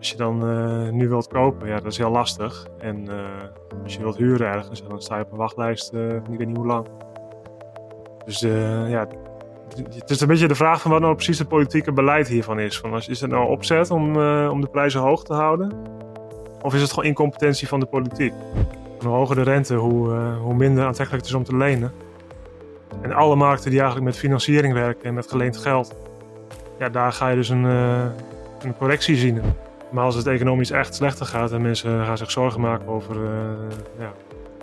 Als je dan uh, nu wilt kopen, ja, dat is heel lastig. En uh, als je wilt huren ergens, dan sta je op een wachtlijst, uh, ik weet niet hoe lang. Dus ja, het is een beetje de vraag van wat nou precies het politieke beleid hiervan is. Van, is het nou opzet om, om de prijzen hoog te houden? Of is het gewoon incompetentie van de politiek? Hoe hoger de rente, hoe, hoe minder aantrekkelijk het is om te lenen. En alle markten die eigenlijk met financiering werken en met geleend geld, ja, daar ga je dus een, een correctie zien. Maar als het economisch echt slechter gaat en mensen gaan zich zorgen maken over, uh, ja,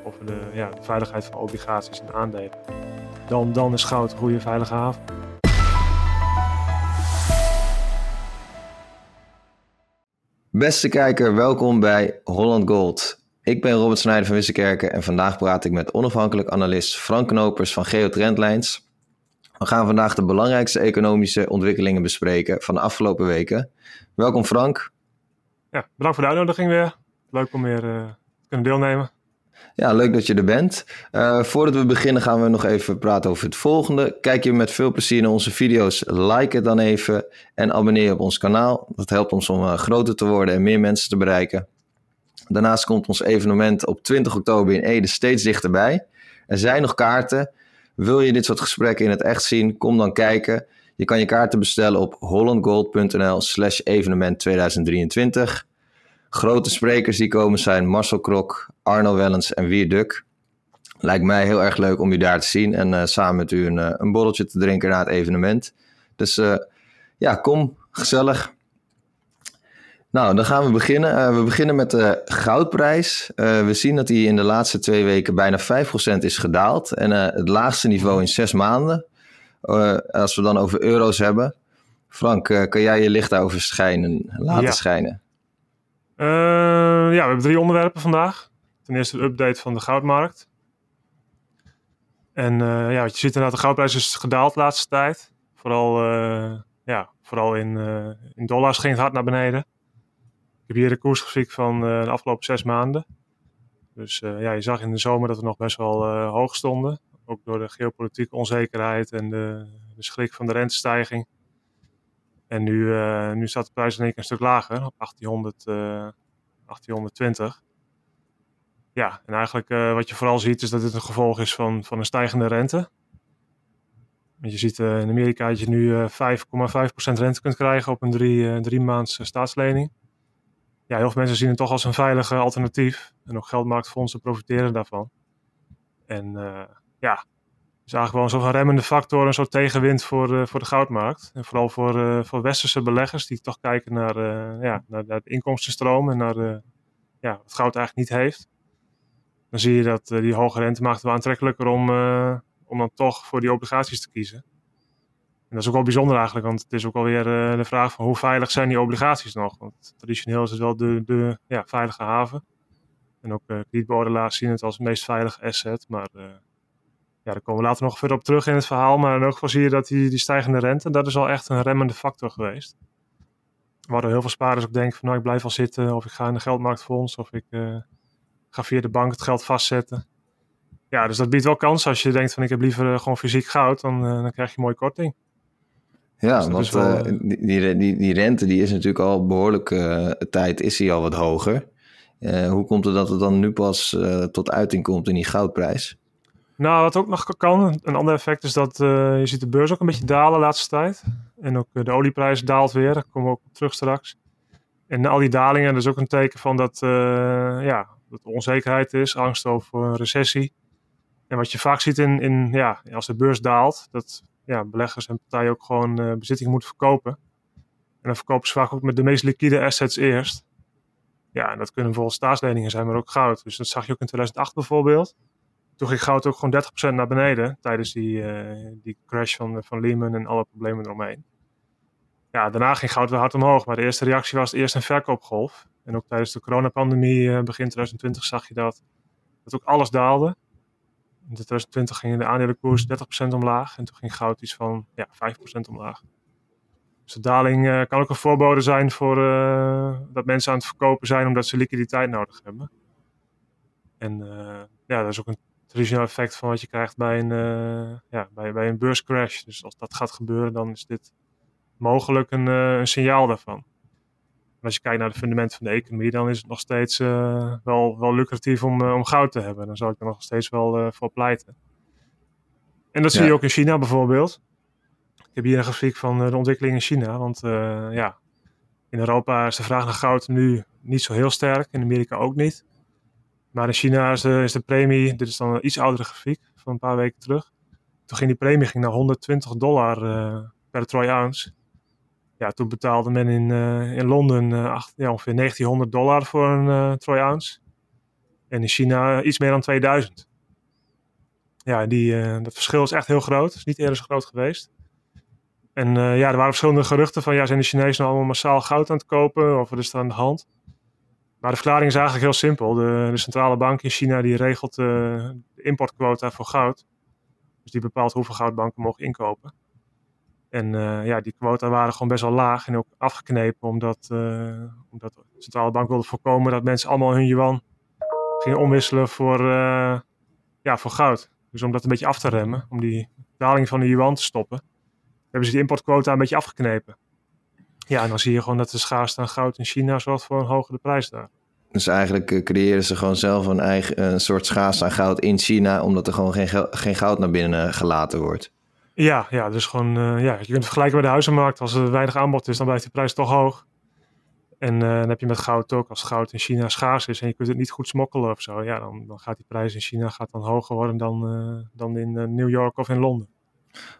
over de, ja, de, veiligheid van obligaties en aandelen, dan, dan is goud een goede veilige haven. Beste kijker, welkom bij Holland Gold. Ik ben Robert Snijder van Wissekerken en vandaag praat ik met onafhankelijk analist Frank Knopers van Geotrendlijns. We gaan vandaag de belangrijkste economische ontwikkelingen bespreken van de afgelopen weken. Welkom Frank ja, bedankt voor de uitnodiging weer. Leuk om weer uh, te kunnen deelnemen. Ja, leuk dat je er bent. Uh, voordat we beginnen gaan we nog even praten over het volgende. Kijk je met veel plezier naar onze video's, like het dan even en abonneer je op ons kanaal. Dat helpt ons om uh, groter te worden en meer mensen te bereiken. Daarnaast komt ons evenement op 20 oktober in Ede steeds dichterbij. Er zijn nog kaarten. Wil je dit soort gesprekken in het echt zien? Kom dan kijken. Je kan je kaarten bestellen op hollandgold.nl slash evenement 2023. Grote sprekers die komen zijn Marcel Krok, Arno Wellens en Wier Duk. Lijkt mij heel erg leuk om u daar te zien en uh, samen met u een, uh, een borreltje te drinken na het evenement. Dus uh, ja, kom, gezellig. Nou, dan gaan we beginnen. we beginnen met de goudprijs. we zien dat die in de laatste twee weken bijna 5% is gedaald. En het laagste niveau in zes maanden. Als we dan over euro's hebben. Frank, kan jij je licht daarover schijnen, laten ja. schijnen? Uh, ja, we hebben drie onderwerpen vandaag. Ten eerste de update van de goudmarkt. En ja, wat je ziet inderdaad, de goudprijs is gedaald de laatste tijd. Vooral, ja, vooral in, in dollars ging het hard naar beneden. Ik heb hier de koersgrafiek van de afgelopen zes maanden. Dus ja, je zag in de zomer dat we nog best wel hoog stonden. Ook door de geopolitieke onzekerheid en de, schrik van de rentestijging. En nu, uh, nu staat de prijs in één keer een stuk lager, op 1800, uh, 1820. Ja, en eigenlijk uh, wat je vooral ziet is dat dit een gevolg is van, van een stijgende rente. Want je ziet in Amerika dat je nu 5,5% rente kunt krijgen op een drie, drie maands staatslening. Ja, heel veel mensen zien het toch als een veilige alternatief. En ook geldmarktfondsen profiteren daarvan. En ja, is eigenlijk wel zo'n remmende factor, een soort tegenwind voor, uh, voor de goudmarkt. En vooral voor, uh, voor westerse beleggers die toch kijken naar, uh, ja, naar, naar de inkomstenstroom en naar ja, wat goud eigenlijk niet heeft. Dan zie je dat die hoge rente maakt het wel aantrekkelijker om, om dan toch voor die obligaties te kiezen. En dat is ook wel bijzonder eigenlijk, want het is ook alweer de vraag van hoe veilig zijn die obligaties nog? Want traditioneel is het wel de, de ja, veilige haven. En ook kredietbeoordelaars zien het als het meest veilige asset, maar ja, daar komen we later nog verder op terug in het verhaal. Maar in elk geval zie je dat die, die stijgende rente, dat is al echt een remmende factor geweest. Waardoor heel veel spaarders ook denken van nou ik blijf al zitten of ik ga in de geldmarktfonds of ik uh, ga via de bank het geld vastzetten. Ja, dus dat biedt wel kans als je denkt van ik heb liever uh, gewoon fysiek goud, dan, uh, dan krijg je een mooie korting. Ja, dus want wel, die, die, die, rente die is natuurlijk al behoorlijk tijd is die al wat hoger. hoe komt het dat het dan nu pas tot uiting komt in die goudprijs? Nou, wat ook nog kan, een ander effect is dat uh, je ziet de beurs ook een beetje dalen de laatste tijd. En ook uh, de olieprijs daalt weer, daar komen we ook terug straks. En al die dalingen, dat is ook een teken van dat, uh, ja, dat er onzekerheid is, angst over een recessie. En wat je vaak ziet in, in ja, als de beurs daalt, dat ja, beleggers en partijen ook gewoon bezittingen moeten verkopen. En dan verkopen ze vaak ook met de meest liquide assets eerst. Ja, en dat kunnen bijvoorbeeld staatsleningen zijn, maar ook goud. Dus dat zag je ook in 2008 bijvoorbeeld toen ging goud ook gewoon 30% naar beneden tijdens die, uh, die crash van, van Lehman en alle problemen eromheen. Ja, daarna ging goud weer hard omhoog, maar de eerste reactie was eerst een verkoopgolf. En ook tijdens de coronapandemie uh, begin 2020 zag je dat, dat ook alles daalde. In 2020 ging de aandelenkoers 30% omlaag en toen ging goud iets van ja, 5% omlaag. Dus de daling kan ook een voorbode zijn voor dat mensen aan het verkopen zijn omdat ze liquiditeit nodig hebben. En ja, dat is ook een traditioneel effect van wat je krijgt bij een, uh, ja, bij, bij een beurscrash. Dus als dat gaat gebeuren, dan is dit mogelijk een, uh, een signaal daarvan. En als je kijkt naar de fundamenten van de economie, dan is het nog steeds wel, wel lucratief om, om goud te hebben. Dan zal ik er nog steeds wel voor pleiten. En dat zie je ook in China bijvoorbeeld. Ik heb hier een grafiek van de ontwikkeling in China. Want ja, in Europa is de vraag naar goud nu niet zo heel sterk. In Amerika ook niet. Maar in China is de, premie, dit is dan een iets oudere grafiek van een paar weken terug. Toen ging die premie ging naar 120 dollar uh, per troy ounce. Ja, toen betaalde men in, uh, in Londen acht, ja, ongeveer 1900 dollar voor een troy ounce. En in China iets meer dan 2000. Ja, die, dat verschil is echt heel groot. Is niet eerder zo groot geweest. En ja, er waren verschillende geruchten van, ja, zijn de Chinezen nou allemaal massaal goud aan het kopen? Of wat is er aan de hand? Maar de verklaring is eigenlijk heel simpel. De, centrale bank in China die regelt uh, de importquota voor goud. Dus die bepaalt hoeveel goudbanken mogen inkopen. En uh, ja, die quota waren gewoon best wel laag en ook afgeknepen, omdat, uh, omdat de centrale bank wilde voorkomen dat mensen allemaal hun yuan gingen omwisselen voor, ja, voor goud. Dus om dat een beetje af te remmen, om die daling van de yuan te stoppen, hebben ze die importquota een beetje afgeknepen. Ja, en dan zie je gewoon dat de schaarste aan goud in China zorgt voor een hogere prijs daar. Dus eigenlijk eh, creëren ze gewoon zelf een eigen een soort schaarste aan goud in China, omdat er gewoon geen, geen goud naar binnen gelaten wordt. Ja, ja, dus gewoon, uh, ja, je kunt het vergelijken met de huizenmarkt. Als er weinig aanbod is, dan blijft de prijs toch hoog. En uh, dan heb je met goud ook, als goud in China schaars is en je kunt het niet goed smokkelen of zo, ja, dan, dan gaat die prijs in China gaat dan hoger worden dan, uh, dan in New York of in Londen.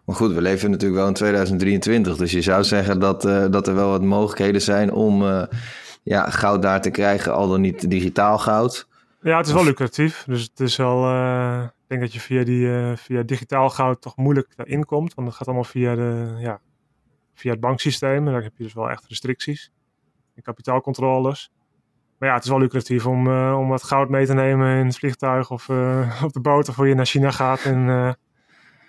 Maar goed, we leven natuurlijk wel in 2023. Dus je zou zeggen dat, uh, dat er wel wat mogelijkheden zijn om uh, ja, goud daar te krijgen, al dan niet digitaal goud. Ja, het is wel lucratief. Dus het is wel. Uh, ik denk dat je via, die, via digitaal goud toch moeilijk daarin komt. Want dat gaat allemaal via, de, ja, via het banksysteem. En daar heb je dus wel echt restricties en kapitaalcontroles. Maar ja, het is wel lucratief om, om wat goud mee te nemen in het vliegtuig of op de boot of voor je naar China gaat. En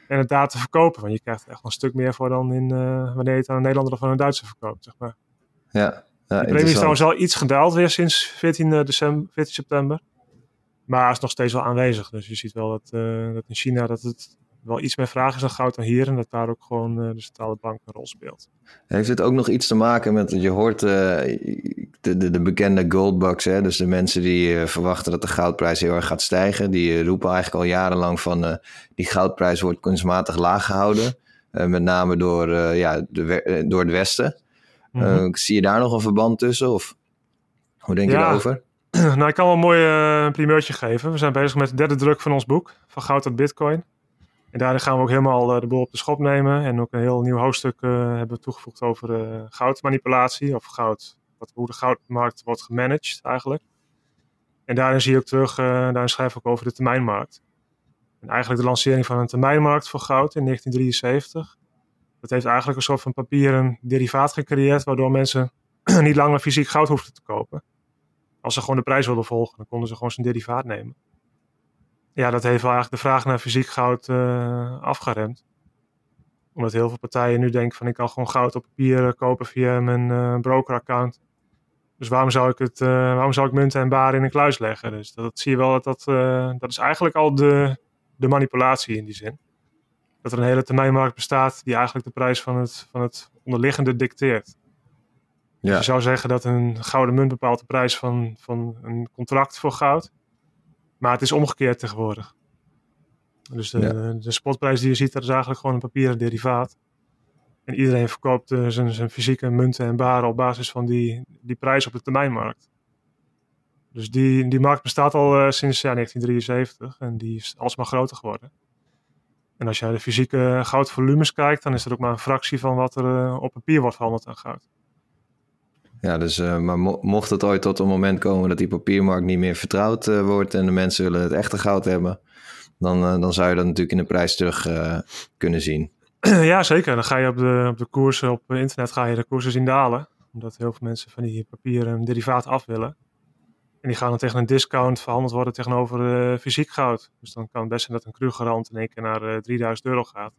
en het daar te verkopen. Want je krijgt er echt een stuk meer voor dan in, uh, wanneer je het aan een Nederlander of aan een Duitser verkoopt. Zeg maar. Ja, ja de premie is trouwens al iets gedaald weer sinds 14, december, 14 september. Maar het is nog steeds wel aanwezig. Dus je ziet wel dat, uh, dat in China dat het wel iets meer vraag is dan goud dan hier. En dat daar ook gewoon uh, de centrale bank een rol speelt. Heeft dit ook nog iets te maken met, je hoort uh, de, de, de, bekende goldbugs, hè? dus de mensen die uh, verwachten dat de goudprijs heel erg gaat stijgen. Die roepen eigenlijk al jarenlang van die goudprijs wordt kunstmatig laag gehouden. met name door, ja, de, door het Westen. Mm -hmm. zie je daar nog een verband tussen? Of hoe denk ja. je daarover? nou, ik kan wel een mooi primeurtje geven. We zijn bezig met de derde druk van ons boek, Van Goud tot Bitcoin. En daarin gaan we ook helemaal uh, de boel op de schop nemen. En ook een heel nieuw hoofdstuk uh, hebben we toegevoegd over uh, goudmanipulatie. Of goud, wat, hoe de goudmarkt wordt gemanaged eigenlijk. En daarin zie je ook terug, daarin schrijf ik ook over de termijnmarkt. En eigenlijk de lancering van een termijnmarkt voor goud in 1973. Dat heeft eigenlijk een soort van papieren derivaat gecreëerd, waardoor mensen niet langer fysiek goud hoefden te kopen. Als ze gewoon de prijs wilden volgen, dan konden ze gewoon zijn derivaat nemen ja, dat heeft wel eigenlijk de vraag naar fysiek goud uh, afgeremd. Omdat heel veel partijen nu denken van ik kan gewoon goud op papier eh, kopen via mijn uh, brokeraccount. Dus waarom zou ik het, uh, waarom zou ik munten en baren in een kluis leggen? Dus dat, dat zie je wel dat dat, dat is eigenlijk al de, de manipulatie in die zin. Dat er een hele termijnmarkt bestaat die eigenlijk de prijs van het, van het onderliggende dicteert. Ja. Dus je zou zeggen dat een gouden munt bepaalt de prijs van, van een contract voor goud. Maar het is omgekeerd tegenwoordig. Dus de, de spotprijs die je ziet, dat is eigenlijk gewoon een papieren derivaat. En iedereen verkoopt uh, zijn, zijn fysieke munten en baren op basis van die, die prijs op de termijnmarkt. Dus die, die markt bestaat al uh, sinds ja, 1973 en die is alsmaar groter geworden. En als je naar de fysieke goudvolumes kijkt, dan is dat ook maar een fractie van wat er uh, op papier wordt verhandeld aan goud. Ja, dus, uh, maar mocht het ooit tot een moment komen dat die papiermarkt niet meer vertrouwd uh, wordt en de mensen willen het echte goud hebben, dan, uh, dan zou je dat natuurlijk in de prijs terug kunnen zien. Ja, zeker. Dan ga je op de, op de koersen op internet ga je de koersen zien dalen. Omdat heel veel mensen van die papieren derivaat af willen. En die gaan dan tegen een discount verhandeld worden tegenover fysiek goud. Dus dan kan het best zijn dat een Krugerrand in één keer naar 3000 euro gaat.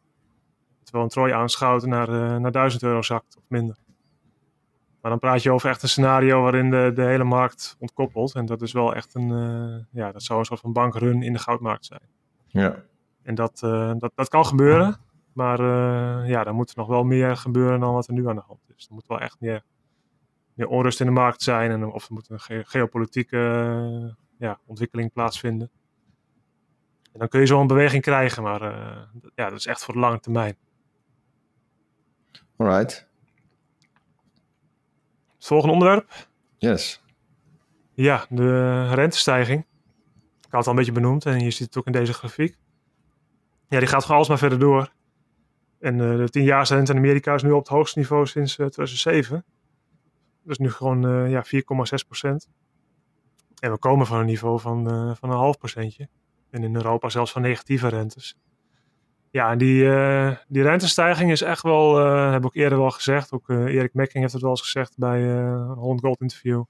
Terwijl een Troy aanschouwt naar, naar 1000 euro zakt of minder. Maar dan praat je over echt een scenario waarin de, de hele markt ontkoppelt. En dat is wel echt een, uh, ja, dat zou een soort van bankrun in de goudmarkt zijn. Ja. En dat, uh, dat, dat kan gebeuren. Maar uh, ja, dan moet er nog wel meer gebeuren dan wat er nu aan de hand is. Er moet wel echt meer, meer onrust in de markt zijn en of er moet een ge geopolitieke ja, ontwikkeling plaatsvinden. En dan kun je zo een beweging krijgen, maar ja, dat is echt voor de lange termijn. Alright. Het volgende onderwerp? Yes. Ja, de rentestijging. Ik had het al een beetje benoemd en je ziet het ook in deze grafiek. Ja, die gaat gewoon alsmaar verder door. En uh, de 10 rente in Amerika is nu op het hoogste niveau sinds uh, 2007. Dat is nu gewoon uh, ja, 4,6 procent. En we komen van een niveau van, van een half procentje. En in Europa zelfs van negatieve rentes. Ja, die, uh, die rentestijging is echt wel, uh, heb ik ook eerder wel gezegd. Ook Erik Mekking heeft het wel eens gezegd bij een Holland Gold interview.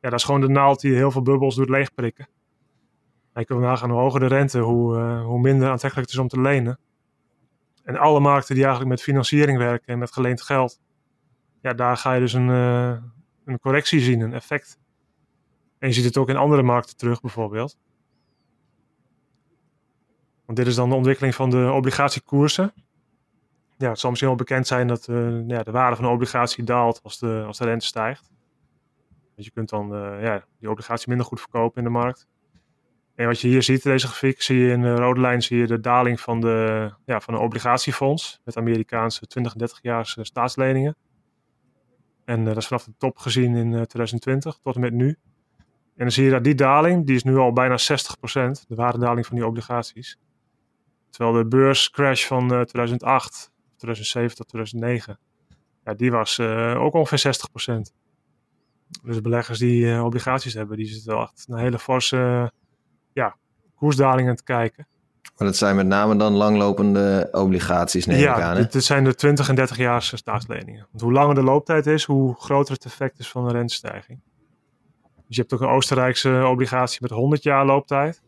Ja, dat is gewoon de naald die heel veel bubbels doet leegprikken. En je kunt nagaan hoe hoger de rente, hoe, hoe minder aantrekkelijk het is om te lenen. En alle markten die eigenlijk met financiering werken en met geleend geld, ja, daar ga je dus een, een correctie zien, een effect. En je ziet het ook in andere markten terug, bijvoorbeeld. Want dit is dan de ontwikkeling van de obligatiekoersen. Ja, het zal misschien wel bekend zijn dat uh, ja, de waarde van een obligatie daalt als de, als de rente stijgt. Dus je kunt dan uh, ja, die obligatie minder goed verkopen in de markt. En wat je hier ziet in deze grafiek, zie je in de rode lijn zie je de daling van, de, ja, van een obligatiefonds met Amerikaanse 20 en 30 jaar staatsleningen. En dat is vanaf de top gezien in uh, 2020 tot en met nu. En dan zie je dat die daling, die is nu al bijna 60%, de waardedaling van die obligaties. Terwijl de beurscrash van uh, 2008, 2007 tot 2009, ja, die was uh, ook ongeveer 60%. Dus beleggers die uh, obligaties hebben, die zitten wel echt een hele forse ja, koersdalingen te kijken. Maar dat zijn met name dan langlopende obligaties, neem ja, ik aan. Ja, dit zijn de 20 en 30 jaar staatsleningen. Want hoe langer de looptijd is, hoe groter het effect is van de rentestijging. Dus je hebt ook een Oostenrijkse obligatie met 100 jaar looptijd.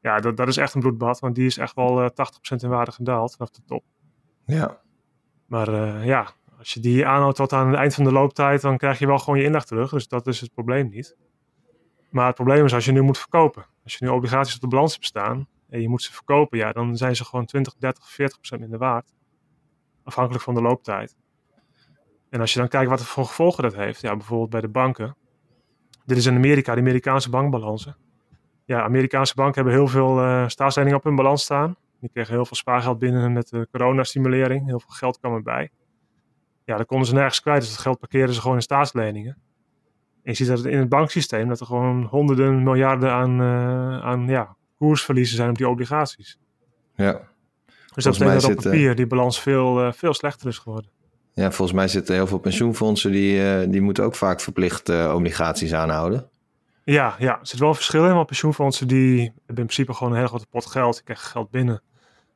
Ja, dat, dat is echt een bloedbad, want die is echt wel uh, 80% in waarde gedaald vanaf de top. Ja. Maar uh, ja, als je die aanhoudt tot aan het eind van de looptijd, dan krijg je wel gewoon je inleg terug. Dus dat is het probleem niet. Maar het probleem is als je nu moet verkopen. Als je nu obligaties op de balans hebt staan en je moet ze verkopen, ja, dan zijn ze gewoon 20, 30, 40 procent minder waard. Afhankelijk van de looptijd. En als je dan kijkt wat voor gevolgen dat heeft, ja, bijvoorbeeld bij de banken. Dit is in Amerika, de Amerikaanse bankbalansen. Ja, Amerikaanse banken hebben heel veel uh, staatsleningen op hun balans staan. Die kregen heel veel spaargeld binnen met de coronastimulering. Heel veel geld kwam erbij. Ja, dat konden ze nergens kwijt, dus dat geld parkeerden ze gewoon in staatsleningen. En je ziet dat in het banksysteem dat er gewoon honderden miljarden aan, uh, aan ja, koersverliezen zijn op die obligaties. Ja. Dus dat betekent dat op papier die balans veel, uh, veel slechter is geworden. Ja, volgens mij zitten heel veel pensioenfondsen die, uh, die moeten ook vaak verplicht obligaties aanhouden. Ja, ja, er zit wel een verschil in, want pensioenfondsen die hebben in principe gewoon een hele grote pot geld, die krijgen geld binnen.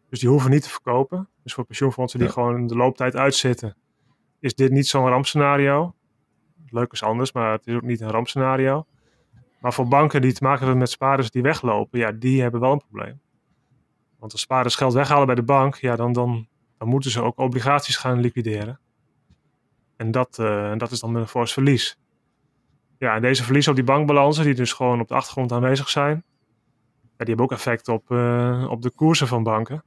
Dus die hoeven niet te verkopen. Dus voor pensioenfondsen die ja. gewoon de looptijd uitzitten, is dit niet zo'n rampscenario leuk is anders, maar het is ook niet een rampscenario. Maar voor banken die te maken hebben met spaarders die weglopen, ja, die hebben wel een probleem. Want als spaarders geld weghalen bij de bank, ja, dan, dan, dan moeten ze ook obligaties gaan liquideren. En dat, uh, dat is dan met een fors verlies. Ja, deze verliezen op die bankbalansen, die dus gewoon op de achtergrond aanwezig zijn, die hebben ook effect op, uh, op de koersen van banken.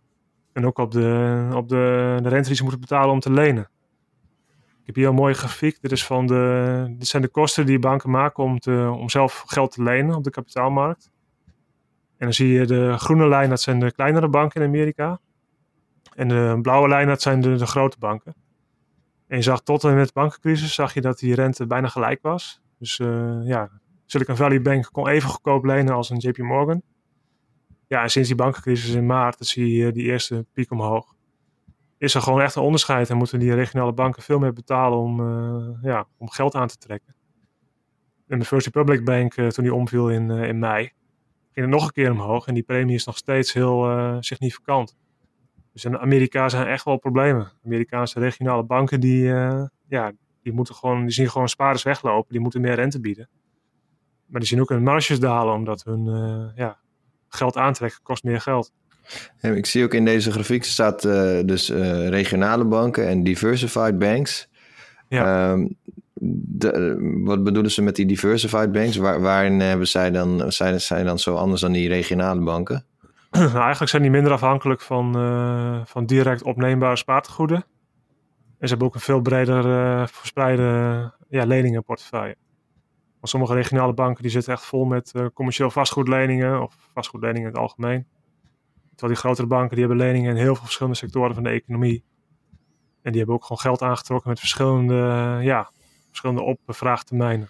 En ook op de, op de, de rente die ze moeten betalen om te lenen. Ik heb hier een mooie grafiek. Dit, is van de, dit zijn de kosten die banken maken om, te, om zelf geld te lenen op de kapitaalmarkt. En dan zie je de groene lijn, dat zijn de kleinere banken in Amerika. En de blauwe lijn, dat zijn de, de grote banken. En je zag tot en met de bankencrisis, zag je dat die rente bijna gelijk was. Dus uh, ja, Silicon Valley Bank kon even goedkoop lenen als een JP Morgan. Ja, en sinds die bankencrisis in maart, dat zie je die eerste piek omhoog is er gewoon echt een onderscheid en moeten die regionale banken veel meer betalen om, uh, ja, om geld aan te trekken. En de First Republic Bank, toen die omviel in, in mei, ging het nog een keer omhoog en die premie is nog steeds heel significant. Dus in Amerika zijn echt wel problemen. Amerikaanse regionale banken die, ja, die, moeten gewoon, die zien gewoon spaarders weglopen, die moeten meer rente bieden. Maar die zien ook hun marges dalen omdat hun ja, geld aantrekken kost meer geld. Ik zie ook in deze grafiek staat uh, dus uh, regionale banken en diversified banks. Ja. Um, de, wat bedoelen ze met die diversified banks? Waar, waarin hebben zij dan, zijn, zijn dan zo anders dan die regionale banken? Nou, eigenlijk zijn die minder afhankelijk van, uh, van direct opneembare spaartegoeden. Ze hebben ook een veel breder verspreide ja, leningenportefeuille. Want sommige regionale banken die zitten echt vol met commercieel vastgoedleningen of vastgoedleningen in het algemeen. Terwijl die grotere banken die hebben leningen in heel veel verschillende sectoren van de economie. En die hebben ook gewoon geld aangetrokken met verschillende, ja, verschillende opvraagtermijnen.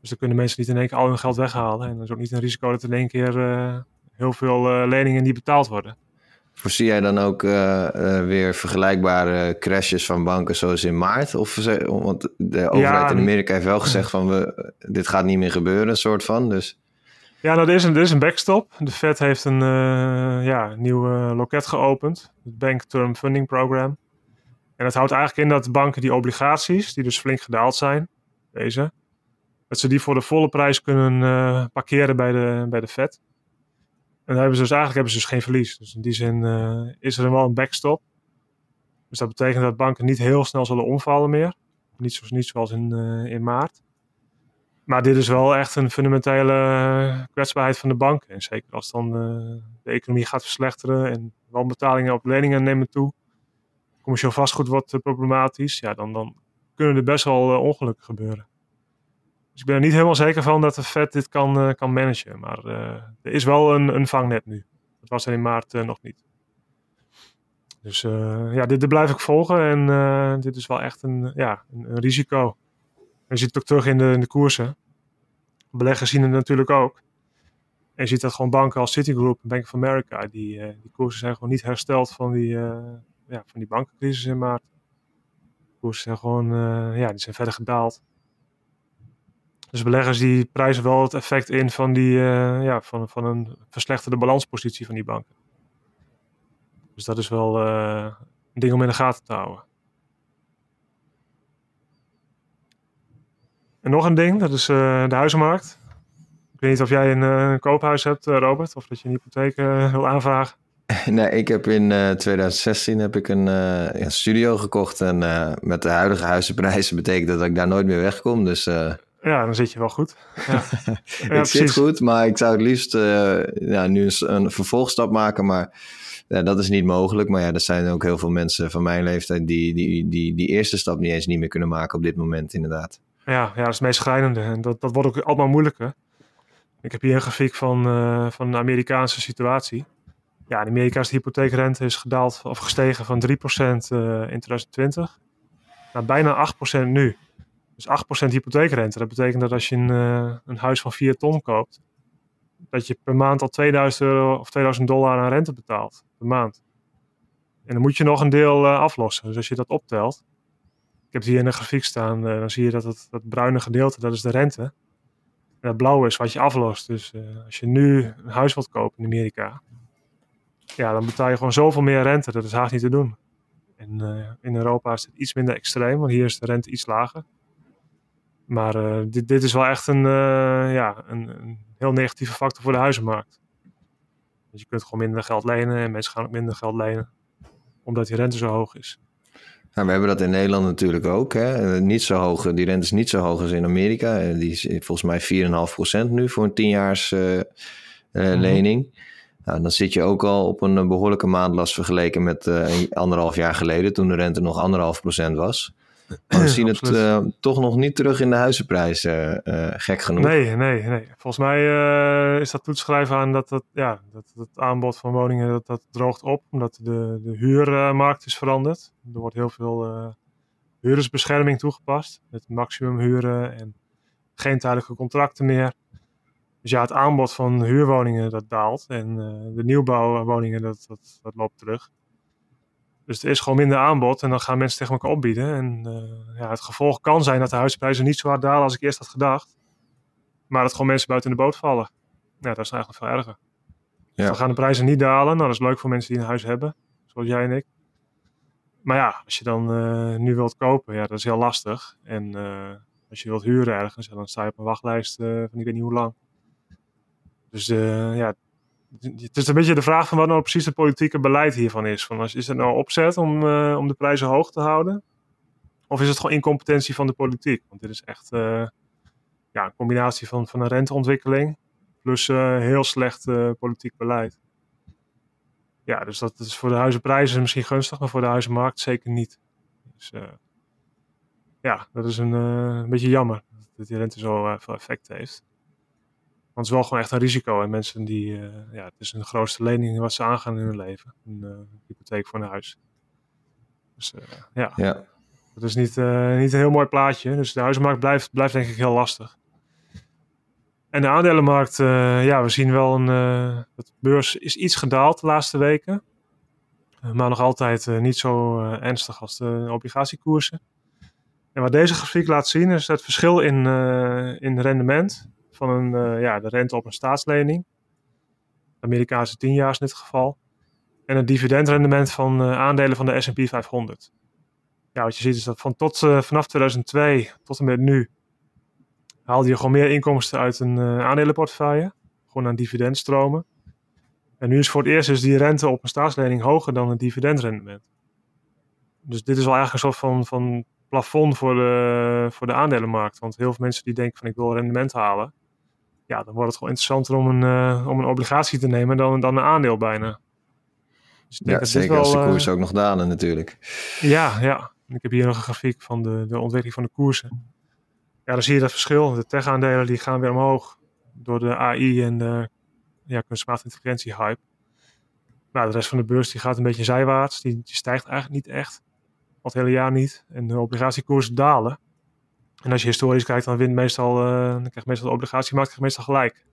Dus dan kunnen mensen niet in één keer al hun geld weghalen. En dan is ook niet een risico dat in één keer uh, heel veel leningen niet betaald worden. Voorzie jij dan ook uh, weer vergelijkbare crashes van banken zoals in maart? Of, want de overheid in Amerika heeft wel gezegd van we, dit gaat niet meer gebeuren, een soort van. Dus. Ja, nou, er is, een, er is een backstop. De Fed heeft een ja, nieuw loket geopend. Het Bank Term Funding Program. En dat houdt eigenlijk in dat banken die obligaties, die dus flink gedaald zijn, deze, dat ze die voor de volle prijs kunnen uh, parkeren bij de, bij de Fed. En hebben ze dus eigenlijk hebben ze dus geen verlies. Dus in die zin uh, is er wel een backstop. Dus dat betekent dat banken niet heel snel zullen omvallen meer. Niet, zo, niet zoals in, uh, in maart. Maar dit is wel echt een fundamentele kwetsbaarheid van de banken. En zeker als dan de economie gaat verslechteren en wanbetalingen op leningen nemen toe commercieel vastgoed wordt eh, problematisch, ja, dan, dan kunnen er best wel eh, ongelukken gebeuren. Dus ik ben er niet helemaal zeker van dat de Fed dit kan, uh, kan managen. Maar er is wel een, een vangnet nu. Dat was er in maart nog niet. Dus ja, dit, dit, blijf ik volgen. En dit is wel echt een, ja, een, risico. je ziet het ook terug in de, in de koersen. Beleggers zien het natuurlijk ook. En je ziet dat gewoon banken als Citigroup en Bank of America, die, die koersen zijn gewoon niet hersteld van die, ja, van die bankencrisis in maart. De koersen zijn gewoon, ja, die zijn verder gedaald. Dus beleggers die prijzen wel het effect in van, die, uh, ja, van, van een verslechterde balanspositie van die banken. Dus dat is wel uh, een ding om in de gaten te houden. En nog een ding, dat is de huizenmarkt. Ik weet niet of jij een, koophuis hebt, Robert, of dat je een hypotheek wil aanvragen. Nee, ik heb in uh, eh, 2016 heb ik een studio gekocht. En met de huidige huizenprijzen betekent dat ik daar nooit meer wegkom. Dus, ja, dan zit je wel goed. Ja. ik zit goed, maar ik zou het liefst ja, nu een, een, vervolgstap maken. Maar ja, dat is niet mogelijk. Maar ja, er zijn ook heel veel mensen van mijn leeftijd die die, die die eerste stap niet eens niet meer kunnen maken op dit moment, inderdaad. Ja, ja dat is het meest schrijnende. En dat, dat wordt ook allemaal moeilijker. Ik heb hier een grafiek van, van de Amerikaanse situatie. Ja, in Amerika is de hypotheekrente is gedaald of gestegen van 3% uh, eh, in 2020 naar bijna 8% nu. Dus 8% hypotheekrente. Dat betekent dat als je een, uh, een huis van 4 ton koopt, dat je per maand al 2000 euro of 2000 dollar aan rente betaalt. Per maand. En dan moet je nog een deel uh, aflossen. Dus als je dat optelt. Ik heb het hier in de grafiek staan. dan zie je dat het dat bruine gedeelte, dat is de rente. En dat blauwe is wat je aflost. Dus als je nu een huis wilt kopen in Amerika ja, dan betaal je gewoon zoveel meer rente. Dat is haast niet te doen. En in Europa is het iets minder extreem, want hier is de rente iets lager. Maar uh, dit, dit is wel echt een, uh, ja, een, een, heel negatieve factor voor de huizenmarkt. Dus je kunt gewoon minder geld lenen en mensen gaan ook minder geld lenen, omdat die rente zo hoog is. Nou, we hebben dat in Nederland natuurlijk ook. Hè? Niet zo hoog, die rente is niet zo hoog als in Amerika. Die is volgens mij 4,5% nu voor een 10-jaars uh, mhm. lening. Nou, dan zit je ook al op een behoorlijke maandlast vergeleken met anderhalf jaar geleden, toen de rente nog anderhalf procent was. We zien het uh, toch nog niet terug in de huizenprijzen, uh, gek genoeg. Nee, nee, nee. Volgens mij is dat toetschrijven aan dat, dat, ja, dat het aanbod van woningen dat, dat droogt op, omdat de, de huurmarkt is veranderd. Er wordt heel veel huurdersbescherming toegepast, met maximumhuren en geen tijdelijke contracten meer. Dus ja, het aanbod van huurwoningen dat daalt en de nieuwbouwwoningen dat, dat, dat loopt terug. Dus er is gewoon minder aanbod en dan gaan mensen tegen elkaar opbieden. En uh, ja, het gevolg kan zijn dat de huisprijzen niet zo hard dalen als ik eerst had gedacht. Maar dat gewoon mensen buiten de boot vallen. Ja, dat is eigenlijk veel erger. Ja. Dan gaan de prijzen niet dalen. Nou, dat is leuk voor mensen die een huis hebben, zoals jij en ik. Maar ja, als je dan uh, nu wilt kopen, ja, dat is heel lastig. En als je wilt huren ergens, dan sta je op een wachtlijst van ik weet niet hoe lang. Dus ja, het is een beetje de vraag van wat nou precies het politieke beleid hiervan is. Van, is het nou opzet om, uh, om de prijzen hoog te houden? Of is het gewoon incompetentie van de politiek? Want dit is echt uh, ja, een combinatie van, van een renteontwikkeling plus heel slecht politiek beleid. Ja, dus dat is voor de huizenprijzen misschien gunstig, maar voor de huizenmarkt zeker niet. Dus, ja, dat is een, een beetje jammer dat die rente zo veel effect heeft. Want het is wel gewoon echt een risico. En mensen die, ja, het is een grootste lening wat ze aangaan in hun leven. Een hypotheek voor een huis. Dus ja. ja. Dat is niet, niet een heel mooi plaatje. Dus de huizenmarkt blijft, blijft denk ik heel lastig. En de aandelenmarkt, uh, ja, we zien wel een. Uh, de beurs is iets gedaald de laatste weken. Uh, maar nog altijd niet zo ernstig als de obligatiekoersen. En wat deze grafiek laat zien is het verschil in, in rendement van een, ja, de rente op een staatslening. Amerikaanse tienjaars in dit geval. En het dividendrendement van aandelen van de S&P 500. Ja, wat je ziet is dat van tot, vanaf 2002 tot en met nu haalde je gewoon meer inkomsten uit een aandelenportefeuille. Gewoon aan dividendstromen. En nu is voor het eerst dus die rente op een staatslening hoger dan het dividendrendement. Dus dit is wel eigenlijk een soort van, van plafond voor de, voor de aandelenmarkt. Want heel veel mensen die denken van ik wil rendement halen. Ja, dan wordt het gewoon interessanter om een, uh, om een obligatie te nemen dan, dan een aandeel bijna. Dus ja, zeker wel, als de koers uh, ook nog dalen natuurlijk. Ja, ja. Ik heb hier nog een grafiek van de, de ontwikkeling van de koersen ja, dan zie je dat verschil. De tech-aandelen die gaan weer omhoog door de AI en de ja, kunstmatige intelligentie hype. Nou, de rest van de beurs die gaat een beetje zijwaarts. Die, die stijgt eigenlijk niet echt. Al het hele jaar niet. En de obligatiekoersen dalen. En als je historisch kijkt, dan wint meestal, uh, dan krijgt meestal de obligatiemarkt krijgt meestal gelijk.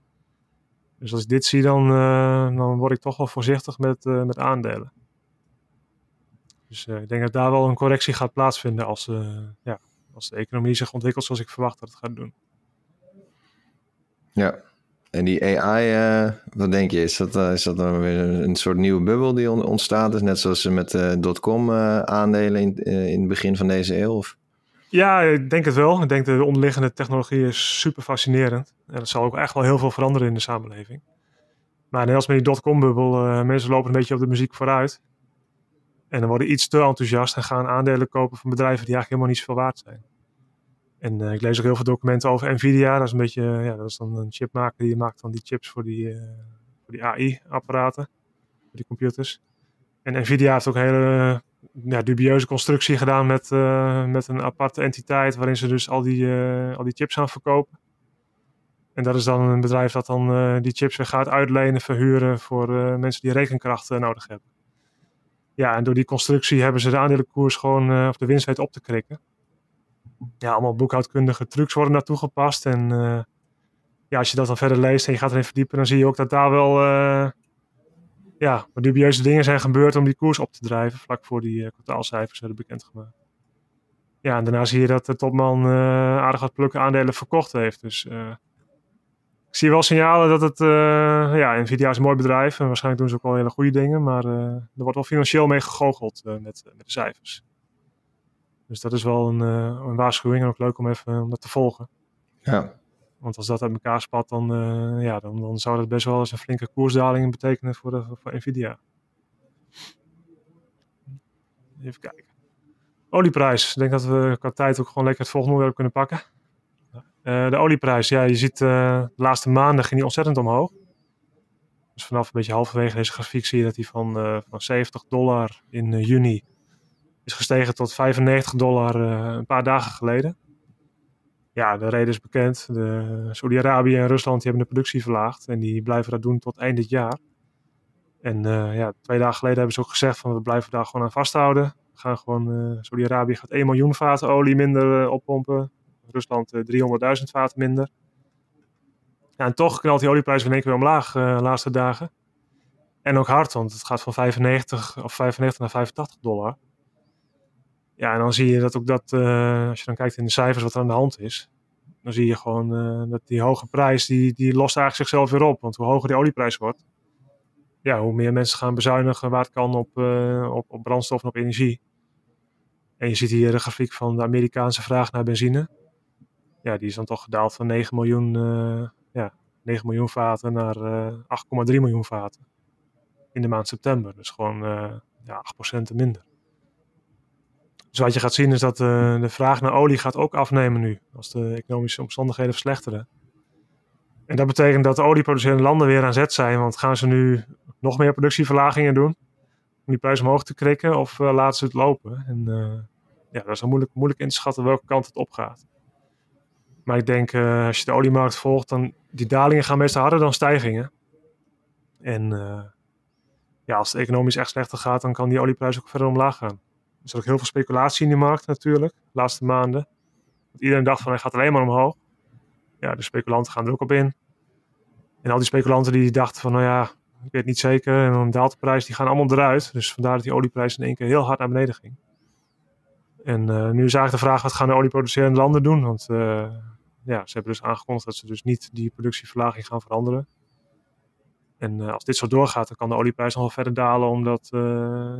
Dus als ik dit zie, dan, uh, dan word ik toch wel voorzichtig met, uh, met aandelen. Dus ik denk dat daar wel een correctie gaat plaatsvinden als, ja, als de economie zich ontwikkelt zoals ik verwacht dat het gaat doen. Ja, en die AI, wat denk je, is dat, is dat dan weer een, soort nieuwe bubbel die ontstaat is? Net zoals ze met uh, dotcom aandelen in, in het begin van deze eeuw? Of? Ja, ik denk het wel. Ik denk de onderliggende technologie is super fascinerend. En dat zal ook echt wel heel veel veranderen in de samenleving. Maar net als met die dotcom-bubbel, mensen lopen een beetje op de muziek vooruit. En dan worden iets te enthousiast en gaan aandelen kopen van bedrijven die eigenlijk helemaal niet zoveel waard zijn. En uh, ik lees ook heel veel documenten over Nvidia. Dat is een beetje, ja, dat is dan een chipmaker die maakt dan die chips voor die, uh, voor die AI-apparaten, voor die computers. En Nvidia heeft ook hele ja, dubieuze constructie gedaan met, uh, met een aparte entiteit waarin ze dus al die, al die chips gaan verkopen. En dat is dan een bedrijf dat dan die chips weer gaat uitlenen, verhuren voor mensen die rekenkracht nodig hebben. Ja, en door die constructie hebben ze de aandelenkoers gewoon, of de winst weet op te krikken. Ja, allemaal boekhoudkundige trucs worden naartoe gepast. En ja, als je dat dan verder leest en je gaat erin verdiepen, dan zie je ook dat daar wel ja, wat dubieuze dingen zijn gebeurd om die koers op te drijven. Vlak voor die kwartaalcijfers werden bekendgemaakt. Ja, en daarna zie je dat de topman aardig wat plukken aandelen verkocht heeft. Dus ik zie wel signalen dat het, uh, ja, Nvidia is een mooi bedrijf en waarschijnlijk doen ze ook wel hele goede dingen, maar er wordt wel financieel mee gegoocheld met, met de cijfers. Dus dat is wel een, een waarschuwing en ook leuk om even om dat te volgen. Ja. Want als dat uit elkaar spat, dan, ja, dan, dan zou dat best wel eens een flinke koersdaling betekenen voor, de, voor Nvidia. Even kijken. Olieprijs. Ik denk dat we qua tijd ook gewoon lekker het volgende onderwerp kunnen pakken. Uh, de olieprijs, ja, je ziet uh, de laatste maanden ging die ontzettend omhoog. Dus vanaf een beetje halverwege deze grafiek zie je dat die van, van 70 dollar in juni is gestegen tot 95 dollar een paar dagen geleden. Ja, de reden is bekend. Saudi-Arabië en Rusland die hebben de productie verlaagd en die blijven dat doen tot eind dit jaar. En ja, twee dagen geleden hebben ze ook gezegd van we blijven daar gewoon aan vasthouden. Gaan gewoon, Saudi-Arabië gaat 1 miljoen vaten olie minder oppompen Rusland 300.000 eh, vaten minder. Ja, en toch knalt die olieprijs in één keer weer omlaag eh, de laatste dagen. En ook hard, want het gaat van 95 of 95 naar 85 dollar. Ja, en dan zie je dat ook dat, uh, als je dan kijkt in de cijfers wat er aan de hand is, dan zie je gewoon uh, dat die hoge prijs, die, die lost eigenlijk zichzelf weer op. Want hoe hoger die olieprijs wordt, ja, hoe meer mensen gaan bezuinigen waar het kan op, uh, op, op brandstof en op energie. En je ziet hier de grafiek van de Amerikaanse vraag naar benzine ja, die is dan toch gedaald van 9 miljoen, ja, 9 miljoen vaten naar uh, eh, 8,3 miljoen vaten in de maand september. Dus gewoon ja, 8% minder. Dus wat je gaat zien is dat de vraag naar olie gaat ook afnemen nu, als de economische omstandigheden verslechteren. En dat betekent dat de olieproducerende landen weer aan zet zijn, want gaan ze nu nog meer productieverlagingen doen om die prijs omhoog te krikken of laten ze het lopen? En ja, dat is dan moeilijk, moeilijk in te schatten welke kant het opgaat. Maar ik denk, als je de oliemarkt volgt, dan die dalingen gaan meestal harder dan stijgingen. En ja, als het economisch echt slechter gaat, dan kan die olieprijs ook verder omlaag gaan. Er is ook heel veel speculatie in die markt natuurlijk, de laatste maanden. Want iedereen dacht van hij gaat alleen maar omhoog. Ja, de speculanten gaan er ook op in. En al die speculanten die dachten van nou ja, ik weet niet zeker. En dan daalt de prijs, die gaan allemaal eruit. Dus vandaar dat die olieprijs in één keer heel hard naar beneden ging. En uh, nu is eigenlijk de vraag, wat gaan de olieproducerende landen doen? Want uh, ja, ze hebben dus aangekondigd dat ze dus niet die productieverlaging gaan veranderen. En uh, als dit zo doorgaat, dan kan de olieprijs nog wel verder dalen, omdat,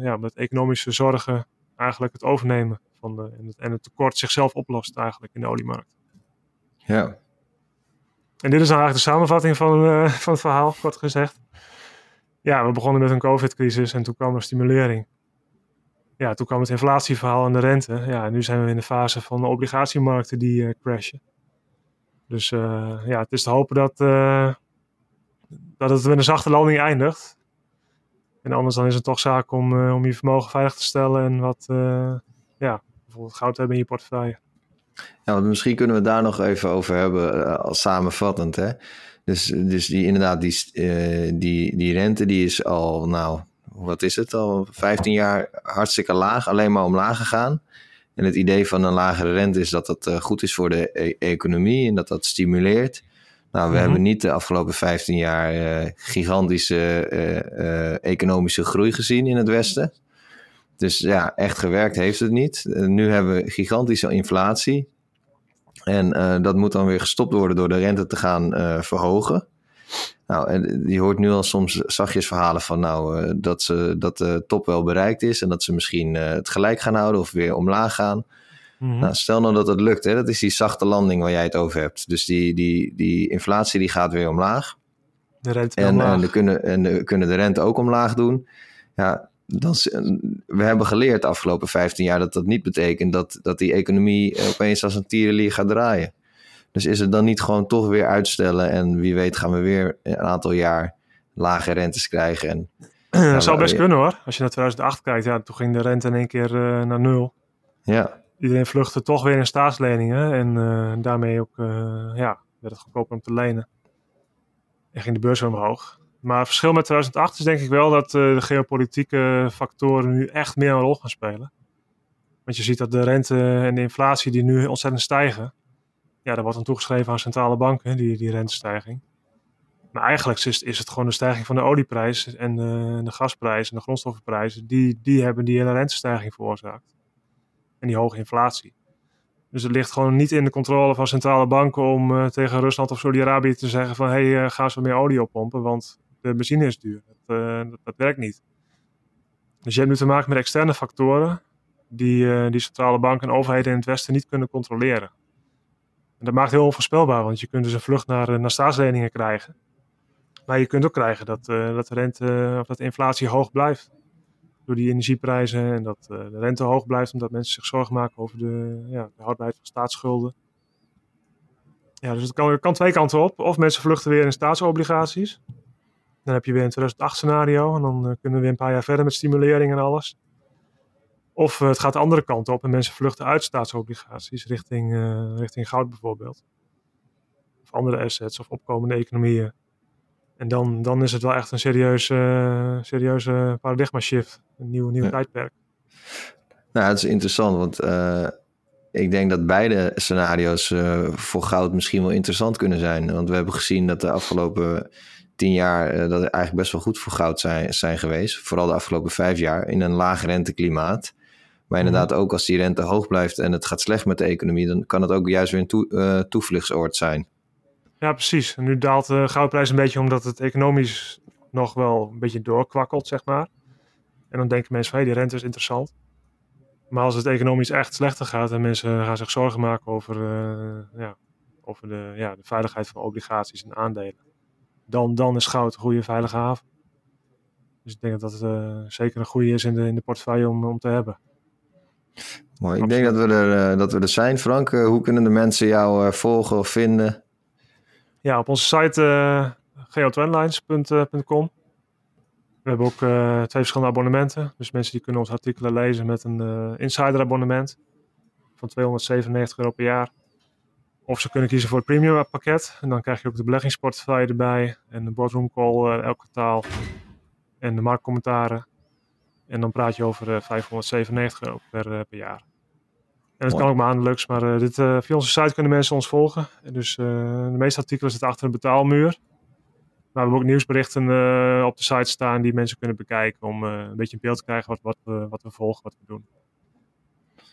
ja, omdat economische zorgen eigenlijk het overnemen van de, en, het, en het tekort zichzelf oplost eigenlijk in de oliemarkt. Ja. En dit is dan eigenlijk de samenvatting van, van het verhaal, kort gezegd ja, we begonnen met een COVID-crisis en toen kwam er stimulering. Ja, toen kwam het inflatieverhaal en de rente. Ja, en nu zijn we in de fase van de obligatiemarkten die uh, crashen. Dus uh, ja, het is te hopen dat, dat het met een zachte landing eindigt. En anders dan is het toch zaak om, om je vermogen veilig te stellen en wat, ja, bijvoorbeeld goud hebben in je portefeuille. Ja, misschien kunnen we daar nog even over hebben als samenvattend. Hè? Dus, dus die, inderdaad, die, die, die rente die is al, nou, wat is het al, 15 jaar hartstikke laag, alleen maar omlaag gegaan. En het idee van een lagere rente is dat dat goed is voor de e economie en dat dat stimuleert. Nou, we mm -hmm. hebben niet de afgelopen 15 jaar uh, gigantische economische groei gezien in het Westen. Dus ja, echt gewerkt heeft het niet. nu hebben we gigantische inflatie. En dat moet dan weer gestopt worden door de rente te gaan verhogen. Nou, en je hoort nu al soms zachtjes verhalen van nou, dat, ze, dat de top wel bereikt is en dat ze misschien het gelijk gaan houden of weer omlaag gaan. -hmm. nou, stel nou dat het lukt, hè, dat is die zachte landing waar jij het over hebt. Dus die, die, die inflatie die gaat weer omlaag. De rente en, omlaag. En, de kunnen, en de, kunnen de rente ook omlaag doen. Ja, dan, we hebben geleerd de afgelopen 15 jaar dat dat niet betekent dat, dat die economie opeens als een tierenlier gaat draaien. Dus is het dan niet gewoon toch weer uitstellen en wie weet gaan we weer een aantal jaar lage rentes krijgen. En, dat zou best kunnen hoor. Als je naar 2008 kijkt, ja, toen ging de rente in één keer uh, naar nul. Ja. Iedereen vluchtte toch weer in staatsleningen en uh, daarmee ook, uh, ja, werd het goedkoper om te lenen. En ging de beurs omhoog. Maar het verschil met 2008 is denk ik wel dat uh, de geopolitieke factoren nu echt meer een rol gaan spelen. Want je ziet dat de rente en de inflatie die nu ontzettend stijgen. Ja, dat wordt dan toegeschreven aan centrale banken, die, die rentestijging. Maar eigenlijk is, is het gewoon de stijging van de olieprijs en de, de gasprijs en de grondstoffenprijzen. Die, die hebben die hele rentestijging veroorzaakt. En die hoge inflatie. Dus het ligt gewoon niet in de controle van centrale banken om uh, tegen Rusland of Saudi-Arabië te zeggen van hé, hey, uh, ga eens wat meer olie oppompen, want de benzine is duur. Dat, uh, dat, dat, werkt niet. Dus je hebt nu te maken met externe factoren die, die centrale banken en overheden in het Westen niet kunnen controleren. En dat maakt heel onvoorspelbaar, want je kunt dus een vlucht naar, naar staatsleningen krijgen. Maar je kunt ook krijgen dat, dat de rente of dat de inflatie hoog blijft. Door die energieprijzen en dat de rente hoog blijft, omdat mensen zich zorgen maken over de, ja, de houdbaarheid van staatsschulden. Ja, dus het kan, twee kanten op. Of mensen vluchten weer in staatsobligaties. Dan heb je weer een 2008 scenario en dan uh, kunnen we weer een paar jaar verder met stimulering en alles. Of uh, het gaat de andere kant op en mensen vluchten uit staatsobligaties richting, richting goud bijvoorbeeld. Of andere assets of opkomende economieën. En dan, dan is het wel echt een serieuze, serieuze paradigma shift. Een nieuw, nieuw ja. tijdperk. Nou, het is interessant, want ik denk dat beide scenario's voor goud misschien wel interessant kunnen zijn. Want we hebben gezien dat de afgelopen tien jaar uh, dat er eigenlijk best wel goed voor goud zijn, zijn geweest. Vooral de afgelopen vijf jaar in een laag renteklimaat. Maar inderdaad, mm. ook als die rente hoog blijft en het gaat slecht met de economie, dan kan het ook juist weer een toe, toevluchtsoord zijn. Ja, precies. En nu daalt de goudprijs een beetje omdat het economisch nog wel een beetje doorkwakkelt, zeg maar. En dan denken mensen van, hé, hey, die rente is interessant. Maar als het economisch echt slechter gaat en mensen gaan zich zorgen maken over, uh, ja, over de, ja, de veiligheid van obligaties en aandelen dan, dan is goud een goede veilige haven. Dus ik denk dat dat uh, zeker een goede is in de, in de portefeuille om, om te hebben. Mooi, ik denk dat we, er, uh, dat we er zijn. Frank, hoe kunnen de mensen jou volgen of vinden? Ja, op onze site geotrendlines.com. We hebben ook twee verschillende abonnementen. Dus mensen die kunnen onze artikelen lezen met een insider abonnement. van 297 euro per jaar. Of ze kunnen kiezen voor het premium pakket. En dan krijg je ook de beleggingsportefeuille erbij. En de boardroom call elk kwartaal. En de marktcommentaren. En dan praat je over 597 euro per jaar. En dat kan ook maandelijks, maar dit, via onze site kunnen mensen ons volgen. Dus de meeste artikelen zitten achter een betaalmuur. Maar we hebben ook nieuwsberichten uh, op de site staan die mensen kunnen bekijken om uh, een beetje een beeld te krijgen wat, wat, we, wat we volgen, wat we doen.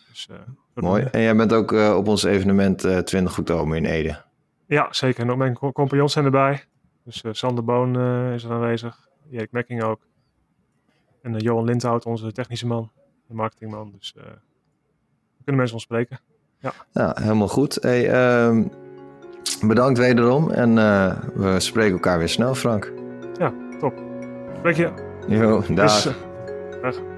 Dus, uh, Mooi. En jij bent ook op ons evenement 20 oktober in Ede. Ja, zeker. En ook mijn compagnons zijn erbij. Dus Sander Boon is er aanwezig. Erik Mekking ook. En Johan Lindhout, onze technische man. De marketingman. Dus kunnen mensen ons spreken. Ja, ja helemaal goed. Hey, ehm, Bedankt wederom en uh, we spreken elkaar weer snel, Frank. Ja, top. Spreek je. Jo, dag. Dus, dag.